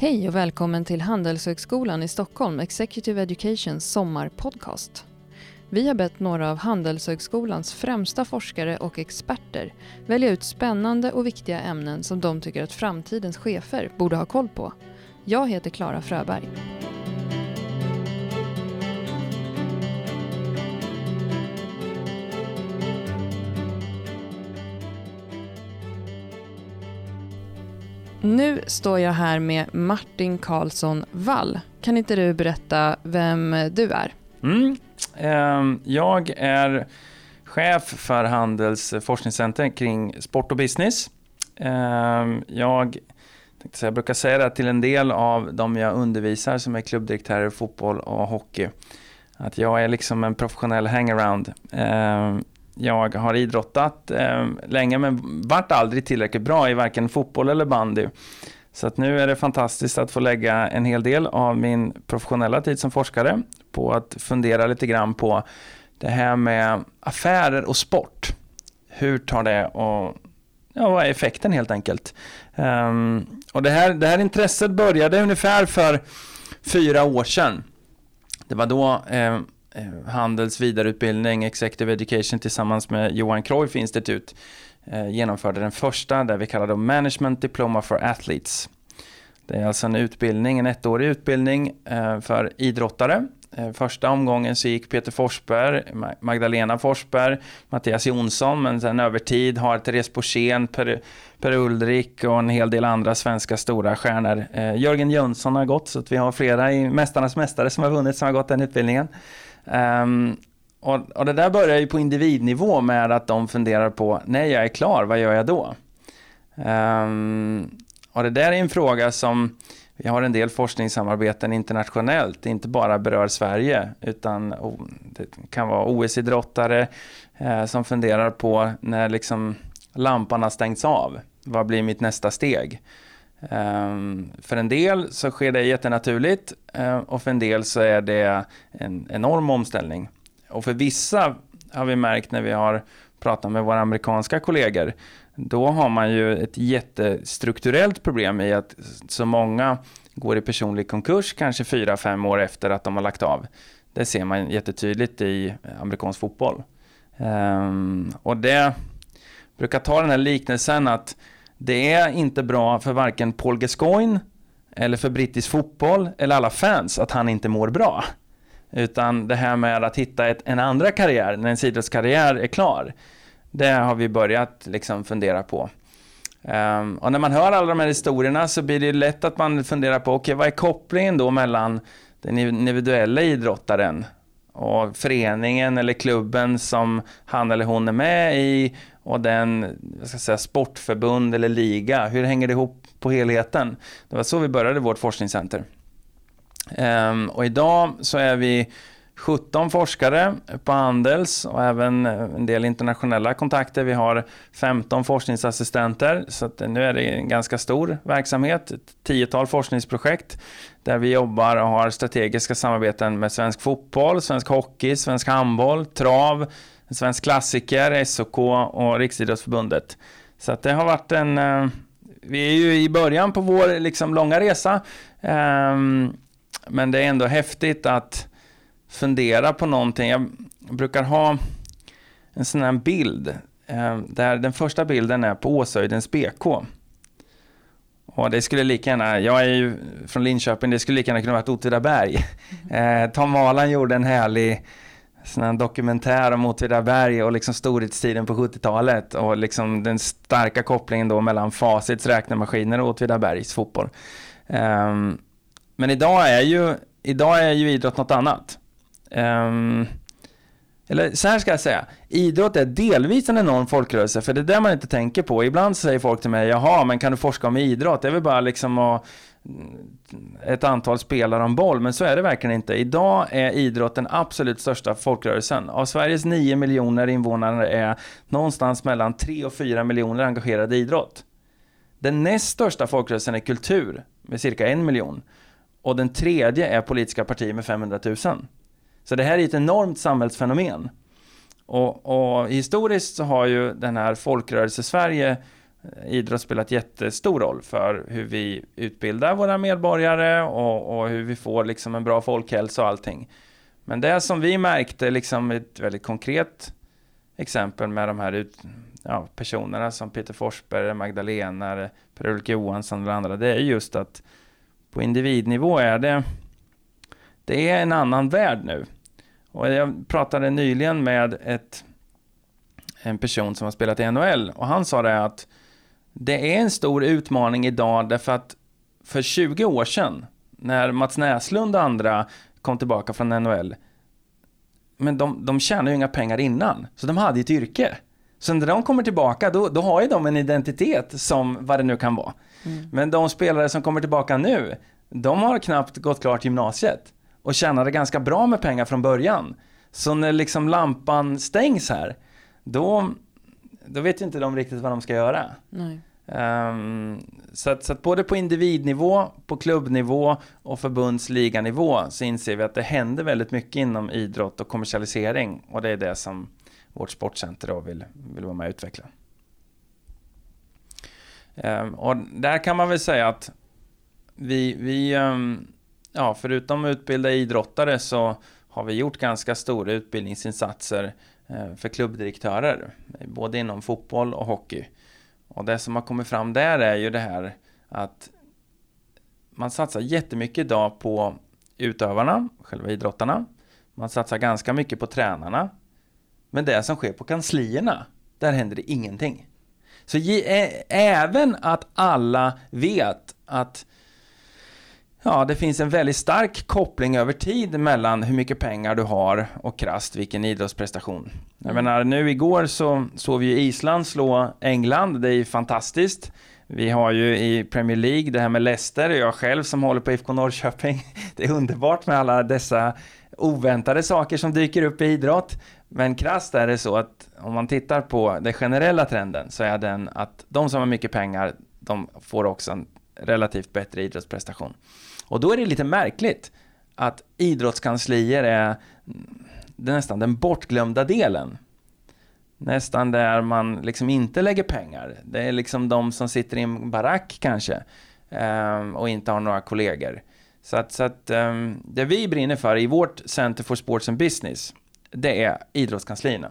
Hej och välkommen till Handelshögskolan i Stockholm Executive Educations sommarpodcast. Vi har bett några av Handelshögskolans främsta forskare och experter välja ut spännande och viktiga ämnen som de tycker att framtidens chefer borde ha koll på. Jag heter Klara Fröberg. Nu står jag här med Martin Karlsson Wall. Kan inte du berätta vem du är? Mm. Ehm, jag är chef för Handels forskningscenter kring sport och business. Ehm, jag, jag brukar säga det till en del av de jag undervisar som är klubbdirektörer i fotboll och hockey. Att jag är liksom en professionell hangaround. Ehm, jag har idrottat eh, länge men varit aldrig tillräckligt bra i varken fotboll eller bandy. Så att nu är det fantastiskt att få lägga en hel del av min professionella tid som forskare på att fundera lite grann på det här med affärer och sport. Hur tar det och ja, vad är effekten helt enkelt? Um, och det här, det här intresset började ungefär för fyra år sedan. Det var då eh, Eh, Eh, Handels vidareutbildning, Executive Education tillsammans med Johan Cruyff Institut eh, genomförde den första, där vi kallar det Management Diploma for Athletes. Det är alltså en utbildning, en ettårig utbildning eh, för idrottare. Första omgången så gick Peter Forsberg, Magdalena Forsberg, Mattias Jonsson, men sen över tid har Therese Borssén, per, per Ulrik och en hel del andra svenska stora stjärnor. Jörgen Jönsson har gått, så att vi har flera i Mästarnas Mästare som har vunnit som har gått den utbildningen. Um, och, och, det där börjar ju på individnivå med att de funderar på, när jag är klar, vad gör jag då? Um, och det där är en fråga som vi har en del forskningssamarbeten internationellt, inte bara berör Sverige, utan det kan vara OS-idrottare eh, som funderar på när liksom lampan har stängts av, vad blir mitt nästa steg? Um, för en del så sker det jättenaturligt uh, och för en del så är det en enorm omställning. Och för vissa har vi märkt när vi har pratat med våra amerikanska kollegor, då har man ju ett jättestrukturellt problem i att så många går i personlig konkurs kanske fyra fem år efter att de har lagt av. Det ser man jättetydligt i amerikansk fotboll. Um, och det brukar ta den här liknelsen att det är inte bra för varken Paul Gascoigne eller för brittisk fotboll eller alla fans att han inte mår bra. Utan det här med att hitta ett, en andra karriär när ens idrottskarriär är klar. Det har vi börjat liksom fundera på. Um, och när man hör alla de här historierna så blir det lätt att man funderar på, okej okay, vad är kopplingen då mellan den individuella idrottaren och föreningen eller klubben som han eller hon är med i och den jag ska säga, sportförbund eller liga. Hur hänger det ihop på helheten? Det var så vi började vårt forskningscenter. Um, och idag så är vi 17 forskare på Handels och även en del internationella kontakter. Vi har 15 forskningsassistenter, så nu är det en ganska stor verksamhet. Ett tiotal forskningsprojekt där vi jobbar och har strategiska samarbeten med svensk fotboll, svensk hockey, svensk handboll, trav, svensk klassiker, SOK och Riksidrottsförbundet. Så att det har varit en... Eh, vi är ju i början på vår liksom, långa resa. Um, men det är ändå häftigt att fundera på någonting. Jag brukar ha en sån här bild. Eh, där den första bilden är på Åshöjdens BK. Och det skulle lika gärna, jag är ju från Linköping, det skulle lika gärna kunna varit Åtvidaberg. Eh, Tom Valan gjorde en härlig sån här dokumentär om Åtvidaberg och liksom storhetstiden på 70-talet och liksom den starka kopplingen då mellan Facits räknemaskiner och Åtvidabergs fotboll. Um, men idag är ju, idag är ju idrott något annat. Um, eller så här ska jag säga, idrott är delvis en enorm folkrörelse, för det är det man inte tänker på. Ibland säger folk till mig, jaha, men kan du forska om idrott? Det är väl bara liksom att ett antal spelare om boll, men så är det verkligen inte. Idag är idrott den absolut största folkrörelsen. Av Sveriges 9 miljoner invånare är någonstans mellan 3 och 4 miljoner engagerade i idrott. Den näst största folkrörelsen är kultur, med cirka en miljon. Och den tredje är politiska partier med 500 000. Så det här är ett enormt samhällsfenomen. Och, och historiskt så har ju den här folkrörelse-Sverige Idrott spelat jättestor roll för hur vi utbildar våra medborgare och, och hur vi får liksom en bra folkhälsa och allting. Men det som vi märkte, liksom ett väldigt konkret exempel med de här ut, ja, personerna som Peter Forsberg, Magdalena, Per-Ulrik Johansson och andra, det är just att på individnivå är det, det är en annan värld nu. Och jag pratade nyligen med ett, en person som har spelat i NHL och han sa det att det är en stor utmaning idag därför att för 20 år sedan när Mats Näslund och andra kom tillbaka från NHL men de, de tjänade ju inga pengar innan, så de hade ett yrke. Så när de kommer tillbaka, då, då har ju de en identitet som vad det nu kan vara. Mm. Men de spelare som kommer tillbaka nu, de har knappt gått klart gymnasiet och tjänade ganska bra med pengar från början. Så när liksom lampan stängs här, då, då vet ju inte de riktigt vad de ska göra. Um, så, att, så att både på individnivå, på klubbnivå och förbundsliganivå så inser vi att det händer väldigt mycket inom idrott och kommersialisering och det är det som vårt sportcenter då vill, vill vara med och utveckla. Um, och där kan man väl säga att vi, vi um, ja, förutom att utbilda idrottare så har vi gjort ganska stora utbildningsinsatser Eh, för klubbdirektörer, både inom fotboll och hockey. Och det som har kommit fram där är ju det här att man satsar jättemycket idag på utövarna, själva idrottarna. Man satsar ganska mycket på tränarna. Men det som sker på kanslierna, där händer det ingenting. Så även att alla vet att Ja, det finns en väldigt stark koppling över tid mellan hur mycket pengar du har och krasst vilken idrottsprestation. Jag mm. menar, nu igår så såg vi Island slå England, det är ju fantastiskt. Vi har ju i Premier League det här med Leicester, jag själv som håller på IFK Norrköping. Det är underbart med alla dessa oväntade saker som dyker upp i idrott. Men krasst är det så att om man tittar på den generella trenden så är den att de som har mycket pengar, de får också en relativt bättre idrottsprestation. Och då är det lite märkligt att idrottskanslier är nästan den bortglömda delen. Nästan där man liksom inte lägger pengar. Det är liksom de som sitter i en barack kanske ehm, och inte har några kollegor. Så att, så att ehm, det vi brinner för i vårt Center for Sports and Business, det är idrottskanslierna.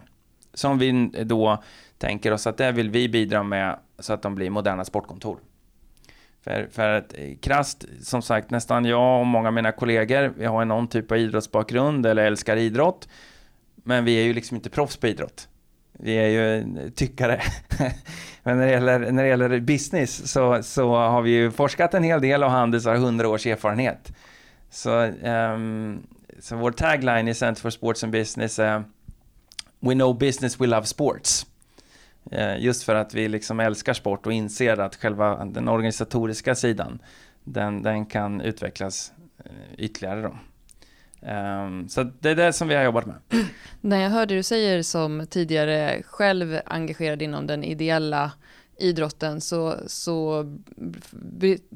Som vi då tänker oss att det vill vi bidra med så att de blir moderna sportkontor. För, för att eh, krast, krasst, som sagt, nästan jag och många av mina kollegor, vi har någon typ av idrottsbakgrund eller älskar idrott. Men vi är ju liksom inte proffs på idrott. Vi är ju eh, tyckare. men när det gäller, när det gäller business så, så har vi ju forskat en hel del och Handels har 100 års erfarenhet. Så, um, så vår tagline i Center for Sports and Business är We know business, we love sports. Eh, just för att vi liksom älskar sport och inser att själva den organisatoriska sidan, den, den kan utvecklas eh, ytterligare då. Ehm, så det är det som vi har jobbat med. När jag hör det du säger som tidigare själv engagerad inom den ideella idrotten så, så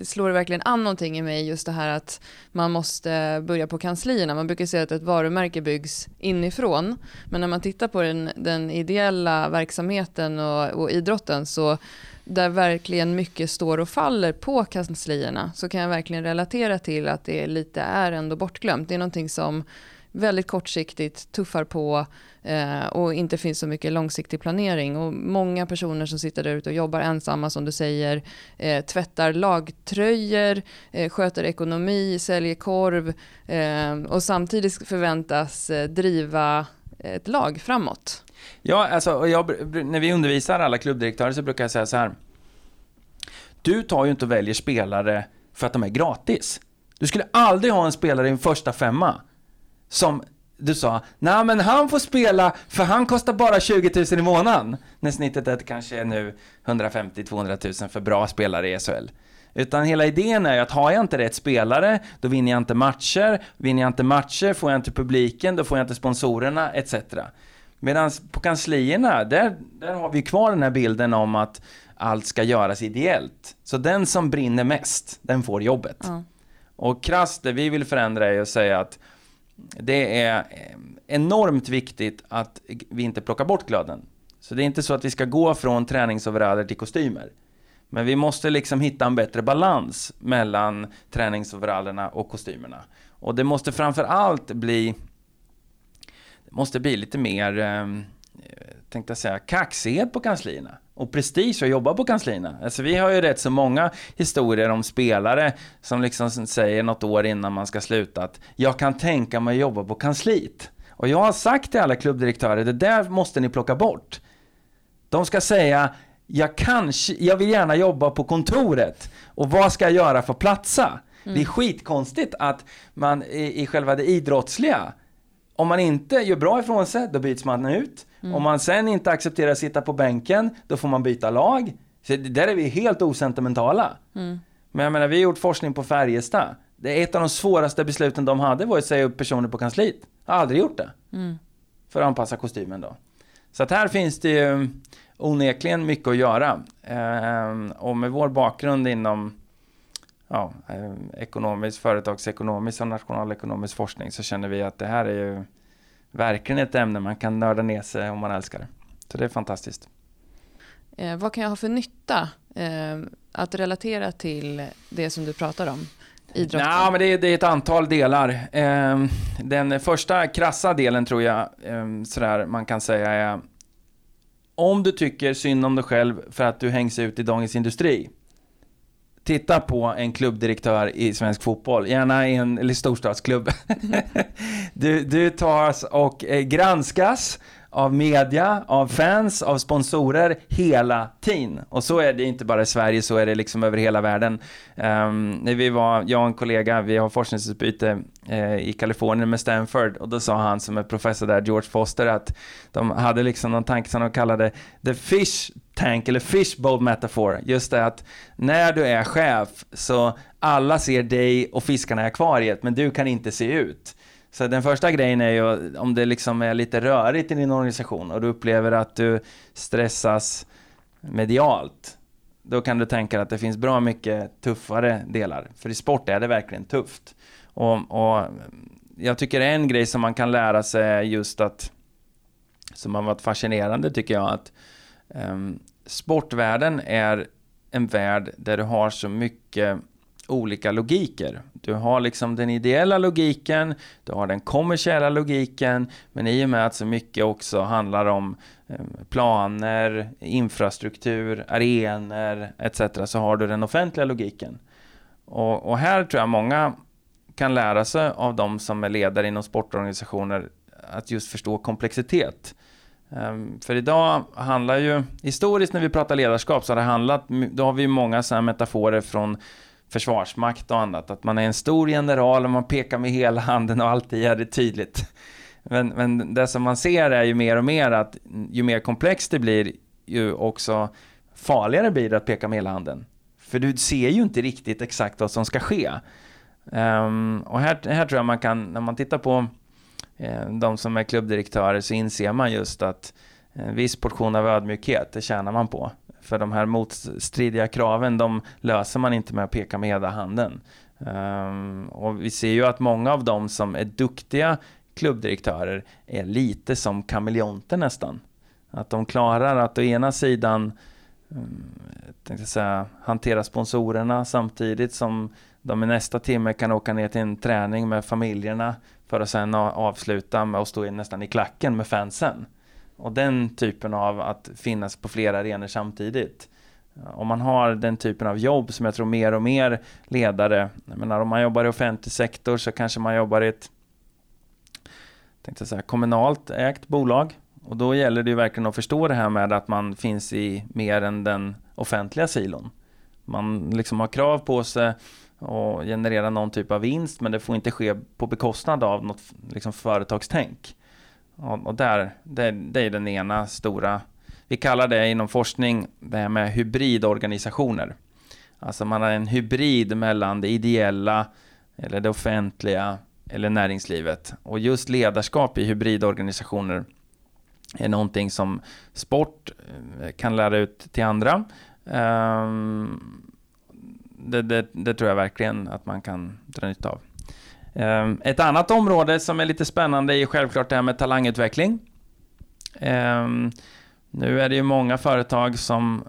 slår det verkligen an någonting i mig just det här att man måste börja på kanslierna. Man brukar säga att ett varumärke byggs inifrån. Men när man tittar på den, den ideella verksamheten och, och idrotten så där verkligen mycket står och faller på kanslierna så kan jag verkligen relatera till att det lite är ändå bortglömt. Det är någonting som väldigt kortsiktigt tuffar på eh, och inte finns så mycket långsiktig planering. Och många personer som sitter där ute och jobbar ensamma som du säger, eh, tvättar lagtröjor, eh, sköter ekonomi, säljer korv eh, och samtidigt förväntas eh, driva ett lag framåt. Ja, alltså, jag, när vi undervisar alla klubbdirektörer så brukar jag säga så här. Du tar ju inte och väljer spelare för att de är gratis. Du skulle aldrig ha en spelare i en första femma som du sa, nej men han får spela för han kostar bara 20 000 i månaden. När snittet är kanske nu 150-200 000 för bra spelare i SHL. Utan hela idén är ju att har jag inte rätt spelare, då vinner jag inte matcher. Vinner jag inte matcher får jag inte publiken, då får jag inte sponsorerna, etc. Medan på kanslierna, där, där har vi kvar den här bilden om att allt ska göras ideellt. Så den som brinner mest, den får jobbet. Mm. Och krasst, det vi vill förändra är att säga att det är eh, enormt viktigt att vi inte plockar bort glöden. Så det är inte så att vi ska gå från träningsoveraller till kostymer. Men vi måste liksom hitta en bättre balans mellan träningsoverallerna och kostymerna. Och det måste framför allt bli det måste bli lite mer, eh, tänkte jag säga, kaxighet på kanslierna. Och prestige att jobba på kanslierna. Alltså vi har ju rätt så många historier om spelare som liksom säger något år innan man ska sluta att jag kan tänka mig att jobba på kansliet. Och jag har sagt till alla klubbdirektörer, det där måste ni plocka bort. De ska säga, jag, kanske, jag vill gärna jobba på kontoret. Och vad ska jag göra för att platsa? Mm. Det är mm. skitkonstigt att man i, i själva det idrottsliga, om man inte gör bra ifrån sig, då byts man ut. Mm. Om man sen inte accepterar att sitta på bänken, då får man byta lag. Så där är vi helt osentimentala. Mm. Men jag menar, vi har gjort forskning på Färjestad. Det är ett av de svåraste besluten de hade var att säga upp personer på kansliet. Jag har aldrig gjort det. Mm. För att anpassa kostymen då. Så att här finns det ju eh, onekligen mycket att göra. Ehm, och med vår bakgrund inom ja, eh, ekonomisk, företagsekonomisk och nationalekonomisk forskning så känner vi att det här är ju verkligen ett ämne man kan nörda ner sig om man älskar det. Så det är fantastiskt. Eh, vad kan jag ha för nytta eh, att relatera till det som du pratar om? idrotten? Men det är, det är ett antal delar. Eh, den första krassa delen tror jag eh, sådär man kan säga är om du tycker synd om dig själv för att du hängs ut i Dagens Industri. Titta på en klubbdirektör i svensk fotboll, gärna i en eller storstadsklubb. du, du tas och eh, granskas av media, av fans, av sponsorer hela tiden. Och så är det inte bara i Sverige, så är det liksom över hela världen. Um, när vi var, jag och en kollega, vi har forskningsutbyte eh, i Kalifornien med Stanford och då sa han som är professor där, George Foster, att de hade liksom någon tanke som de kallade the fish tank eller fishbowl metafor. Just det att när du är chef så alla ser dig och fiskarna i akvariet men du kan inte se ut. Så den första grejen är ju om det liksom är lite rörigt i din organisation och du upplever att du stressas medialt. Då kan du tänka att det finns bra mycket tuffare delar. För i sport är det verkligen tufft. Och, och jag tycker en grej som man kan lära sig är just att, som har varit fascinerande tycker jag, att um, sportvärlden är en värld där du har så mycket olika logiker. Du har liksom den ideella logiken, du har den kommersiella logiken, men i och med att så mycket också handlar om eh, planer, infrastruktur, arenor etc. så har du den offentliga logiken. Och, och, här tror jag många kan lära sig av de som är ledare inom sportorganisationer att just förstå komplexitet. Ehm, för idag handlar ju, historiskt när vi pratar ledarskap så har det handlat, då har vi många sådana metaforer från försvarsmakt och annat. Att man är en stor general och man pekar med hela handen och alltid gör det tydligt. Men, men det som man ser är ju mer och mer att ju mer komplext det blir, ju också farligare blir det att peka med hela handen. För du ser ju inte riktigt exakt vad som ska ske. Um, och här, här tror jag man kan, när man tittar på eh, de som är klubbdirektörer så inser man just att en viss portion av ödmjukhet, det tjänar man på. För de här motstridiga kraven, de löser man inte med att peka med hela handen. Um, och vi ser ju att många av dem som är duktiga klubbdirektörer är lite som kameleonter nästan. Att de klarar att å ena sidan um, säga, hantera sponsorerna samtidigt som de i nästa timme kan åka ner till en träning med familjerna för att sen avsluta med att stå nästan i klacken med fansen. Och den typen av att finnas på flera arenor samtidigt. Om man har den typen av jobb som jag tror mer och mer ledare, jag menar om man jobbar i offentlig sektor så kanske man jobbar i ett tänkte säga, kommunalt ägt bolag. Och då gäller det ju verkligen att förstå det här med att man finns i mer än den offentliga silon. Man liksom har krav på sig att generera någon typ av vinst men det får inte ske på bekostnad av något liksom företagstänk. Och, där, det, det är den ena stora, vi kallar det inom forskning det här med hybridorganisationer. Alltså man har en hybrid mellan det ideella, eller det offentliga, eller näringslivet. Och just ledarskap i hybridorganisationer är någonting som sport eh, kan lära ut till andra. Ehm, det, det, det tror jag verkligen att man kan dra nytta av. Ehm, ett annat område som är lite spännande är självklart det här med talangutveckling. Ehm, nu är det ju många företag som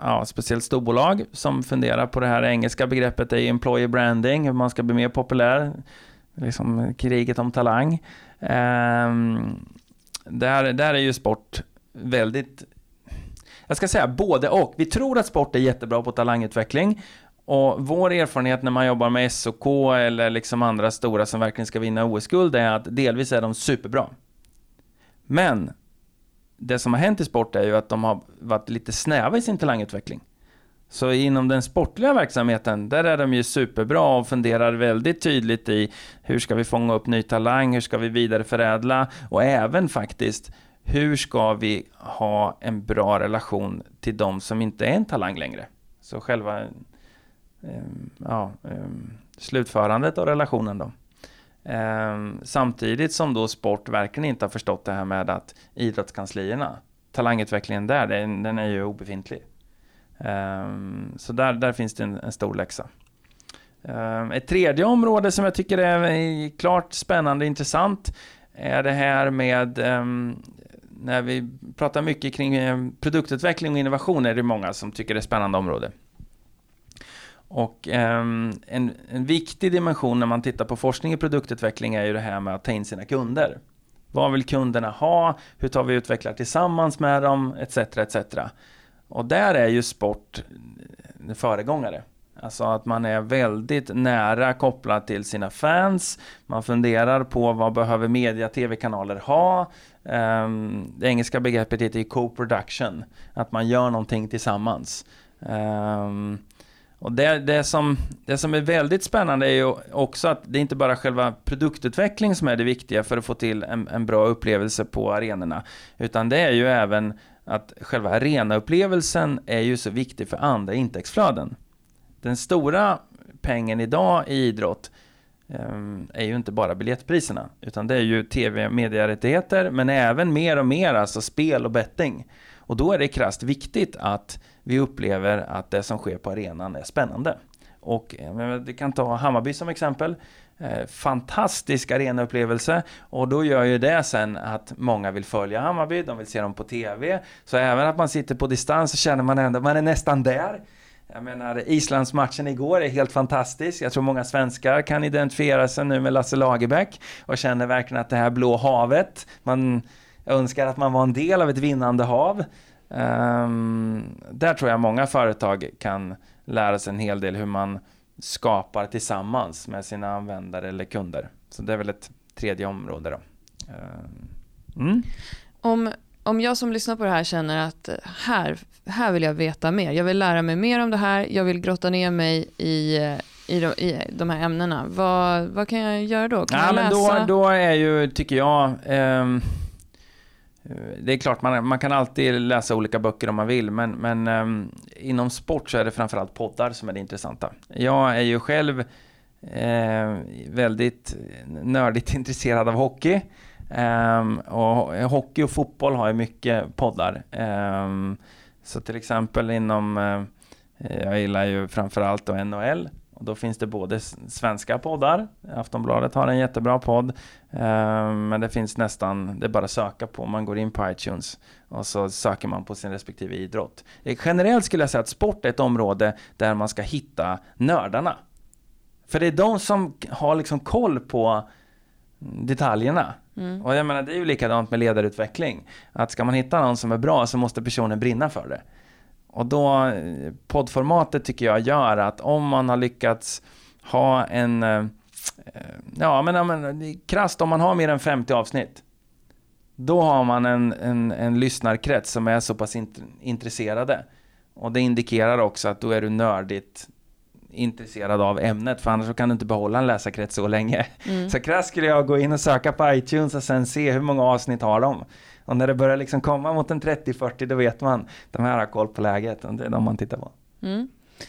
ja, speciellt storbolag som funderar på det här engelska begreppet är employer branding, hur man ska bli mer populär. Liksom kriget om talang. Ehm, där, där är ju sport väldigt jag ska säga både och. Vi tror att sport är jättebra på talangutveckling och vår erfarenhet när man jobbar med SOK eller liksom andra stora som verkligen ska vinna OS-guld är att delvis är de superbra. Men det som har hänt i sport är ju att de har varit lite snäva i sin talangutveckling. Så inom den sportliga verksamheten, där är de ju superbra och funderar väldigt tydligt i hur ska vi fånga upp ny talang, hur ska vi vidareförädla och även faktiskt hur ska vi ha en bra relation till de som inte är en talang längre? Så själva Ehm, ja, ehm, slutförandet av relationen då. Ehm, samtidigt som då sport verkligen inte har förstått det här med att idrottskanslierna, talangutvecklingen där, den, är ju obefintlig. Så där, där finns det en, en stor läxa. Ett tredje område som jag tycker är klart spännande och intressant är det här med när vi pratar mycket kring produktutveckling och innovation är det många som tycker det är ett spännande område. Och um, en, en, viktig dimension när man tittar på forskning i produktutveckling är ju det här med att ta in sina kunder. Vad vill kunderna ha? Hur tar vi utvecklar tillsammans med dem? Etc. etc. Och där är ju sport föregångare. Alltså att man är väldigt nära kopplad till sina fans. Man funderar på vad behöver media, tv-kanaler ha? Um, det engelska begreppet heter co-production. Att man gör någonting tillsammans. Um, och det, det, som, det som är väldigt spännande är ju också att det är inte bara själva produktutveckling som är det viktiga för att få till en, en bra upplevelse på arenorna. Utan det är ju även att själva arenaupplevelsen är ju så viktig för andra intäktsflöden. Den stora pengen idag i idrott ehm, är ju inte bara biljettpriserna, utan det är ju tv-mediarättigheter, men även mer och mer alltså spel och betting. Och då är det krasst viktigt att vi upplever att det som sker på arenan är spännande. Och eh, vi kan ta Hammarby som exempel. Eh, fantastisk arenaupplevelse och då gör ju det sen att många vill följa Hammarby, de vill se dem på TV. Så även att man sitter på distans så känner man ändå man är nästan där. Jag menar, Islandsmatchen igår är helt fantastisk. Jag tror många svenskar kan identifiera sig nu med Lasse Lagerbäck och känner verkligen att det här blå havet, man önskar att man var en del av ett vinnande hav. Um, där tror jag många företag kan lära sig en hel del hur man skapar tillsammans med sina användare eller kunder. Så det är väl ett tredje område då. Um, mm. Om om jag som lyssnar på det här känner att här, här vill jag veta mer, jag vill lära mig mer om det här, jag vill grotta ner mig i, i, de, i de här ämnena, vad, vad kan jag göra då? Kan ja, jag läsa? Men då, då är ju, tycker jag, eh, Eh, det är klart, man, man kan alltid läsa olika böcker om man vill, men, men um, inom sport så är det framförallt poddar som är det intressanta. Jag är ju själv eh, väldigt nördigt intresserad av hockey. Um, och hockey och fotboll har ju mycket poddar. Um, så till exempel inom, uh, jag gillar ju framförallt då NHL. Och då finns det både svenska poddar, Aftonbladet har en jättebra podd, um, men det finns nästan, det är bara att söka på, man går in på iTunes och så söker man på sin respektive idrott. Generellt skulle jag säga att sport är ett område där man ska hitta nördarna. För det är de som har liksom koll på detaljerna. Mm. Och jag menar, det är ju likadant med ledarutveckling. Att ska man hitta någon som är bra så måste personen brinna för det. Och då, poddformatet tycker jag gör att om man har lyckats ha en, eh, ja men, men krasst om man har mer än 50 avsnitt. Då har man en, en, en lyssnarkrets som är så pass int intresserade. Och det indikerar också att då är du nördigt intresserad av ämnet, för annars kan du inte behålla en läsarkrets så länge. Mm. Så krasst skulle jag gå in och söka på iTunes och sen se hur många avsnitt har de. Och när det börjar liksom komma mot en 30-40 då vet man, de här har koll på läget och det är de man tittar på. Mm.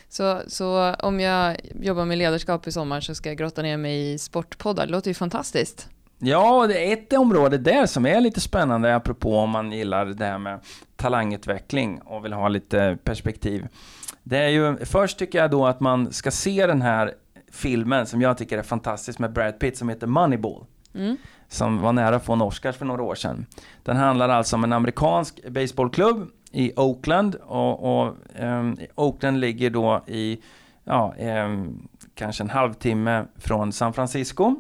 Så, så om jag jobbar med ledarskap i sommar så ska jag grotta ner mig i sportpoddar, det låter ju fantastiskt. Ja, det är ett område där som är lite spännande apropå om man gillar det här med talangutveckling och vill ha lite perspektiv. Det är ju, först tycker jag då att man ska se den här filmen som jag tycker är fantastisk med Brad Pitt som heter Moneyball. Mm. Som var nära att få en Oscars för några år sedan. Den handlar alltså om en amerikansk baseballklubb i Oakland och, och um, Oakland ligger då i ja, um, kanske en halvtimme från San Francisco.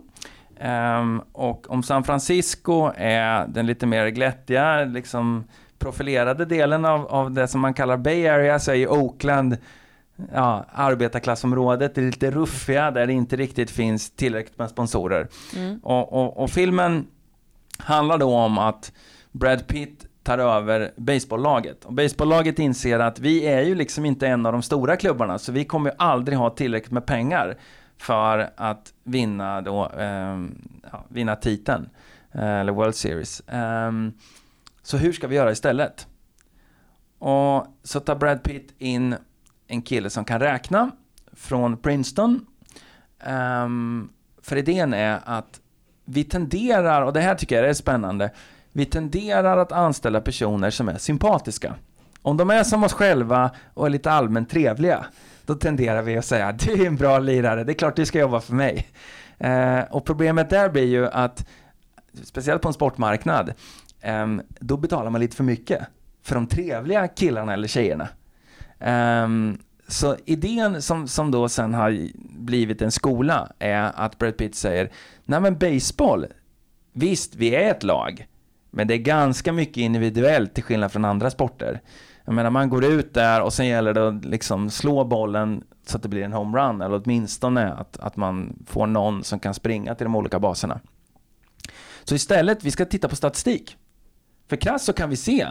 Um, och om San Francisco är den lite mer glättiga, liksom profilerade delen av, av det som man kallar Bay Area så är ju Oakland ja, arbetarklassområdet, det är lite ruffiga där det inte riktigt finns tillräckligt med sponsorer. Mm. Och, och, och, filmen handlar då om att Brad Pitt tar över baseballlaget. Och baseballlaget inser att vi är ju liksom inte en av de stora klubbarna, så vi kommer ju aldrig ha tillräckligt med pengar för att vinna då, eh, ja, vinna titeln, eh, eller World Series. Eh, så hur ska vi göra istället? Och så tar Brad Pitt in en kille som kan räkna från Princeton. Um, för idén är att vi tenderar, och det här tycker jag är spännande, vi tenderar att anställa personer som är sympatiska. Om de är som oss själva och är lite allmänt trevliga, då tenderar vi att säga du är en bra lirare, det är klart du ska jobba för mig. Uh, och problemet där blir ju att, speciellt på en sportmarknad, um, då betalar man lite för mycket för de trevliga killarna eller tjejerna. Um, så idén som, som då sen har blivit en skola är att Brad Pitt säger, nej men baseball, visst vi är ett lag, men det är ganska mycket individuellt till skillnad från andra sporter. Jag menar man går ut där och sen gäller det att liksom slå bollen så att det blir en homerun, eller åtminstone att, att man får någon som kan springa till de olika baserna. Så istället, vi ska titta på statistik. För krasst så kan vi se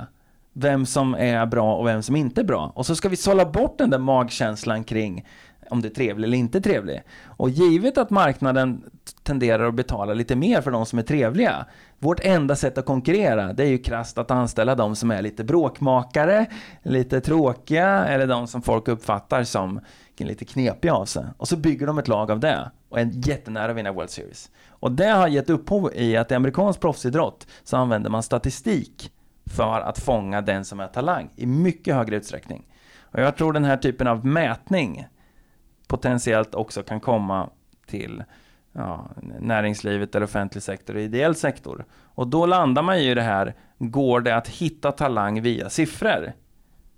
vem som är bra och vem som inte är bra. Och så ska vi sålla bort den där magkänslan kring om det är trevlig eller inte trevlig. Och givet att marknaden tenderar att betala lite mer för de som är trevliga, vårt enda sätt att konkurrera, det är ju krasst att anställa de som är lite bråkmakare, lite tråkiga, eller de som folk uppfattar som lite knepiga av sig. Och så bygger de ett lag av det och är jättenära att vinna World Series. Och det har gett upphov i att i amerikansk proffsidrott så använder man statistik för att fånga den som är talang i mycket högre utsträckning. Och jag tror den här typen av mätning potentiellt också kan komma till ja, näringslivet eller offentlig sektor och ideell sektor. Och då landar man ju i det här, går det att hitta talang via siffror?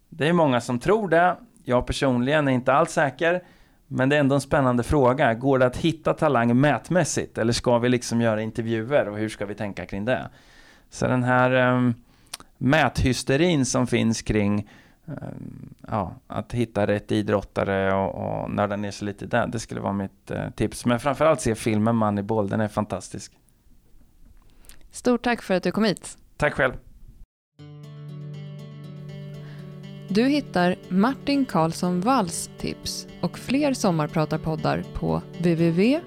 Det är många som tror det. Jag personligen är inte alls säker. Men det är ändå en spännande fråga. Går det att hitta talang mätmässigt? Eller ska vi liksom göra intervjuer och hur ska vi tänka kring det? Så den här um, mäthysterin som finns kring um, ja, att hitta rätt idrottare och, och nörda ner sig lite där. Det skulle vara mitt uh, tips. Men framförallt se filmen Moneyball, den är fantastisk. Stort tack för att du kom hit. Tack själv. Du hittar Martin Karlsson Walls tips och fler sommarpratarpoddar på www.exedscc.se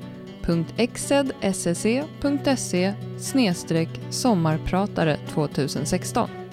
sommarpratare 2016.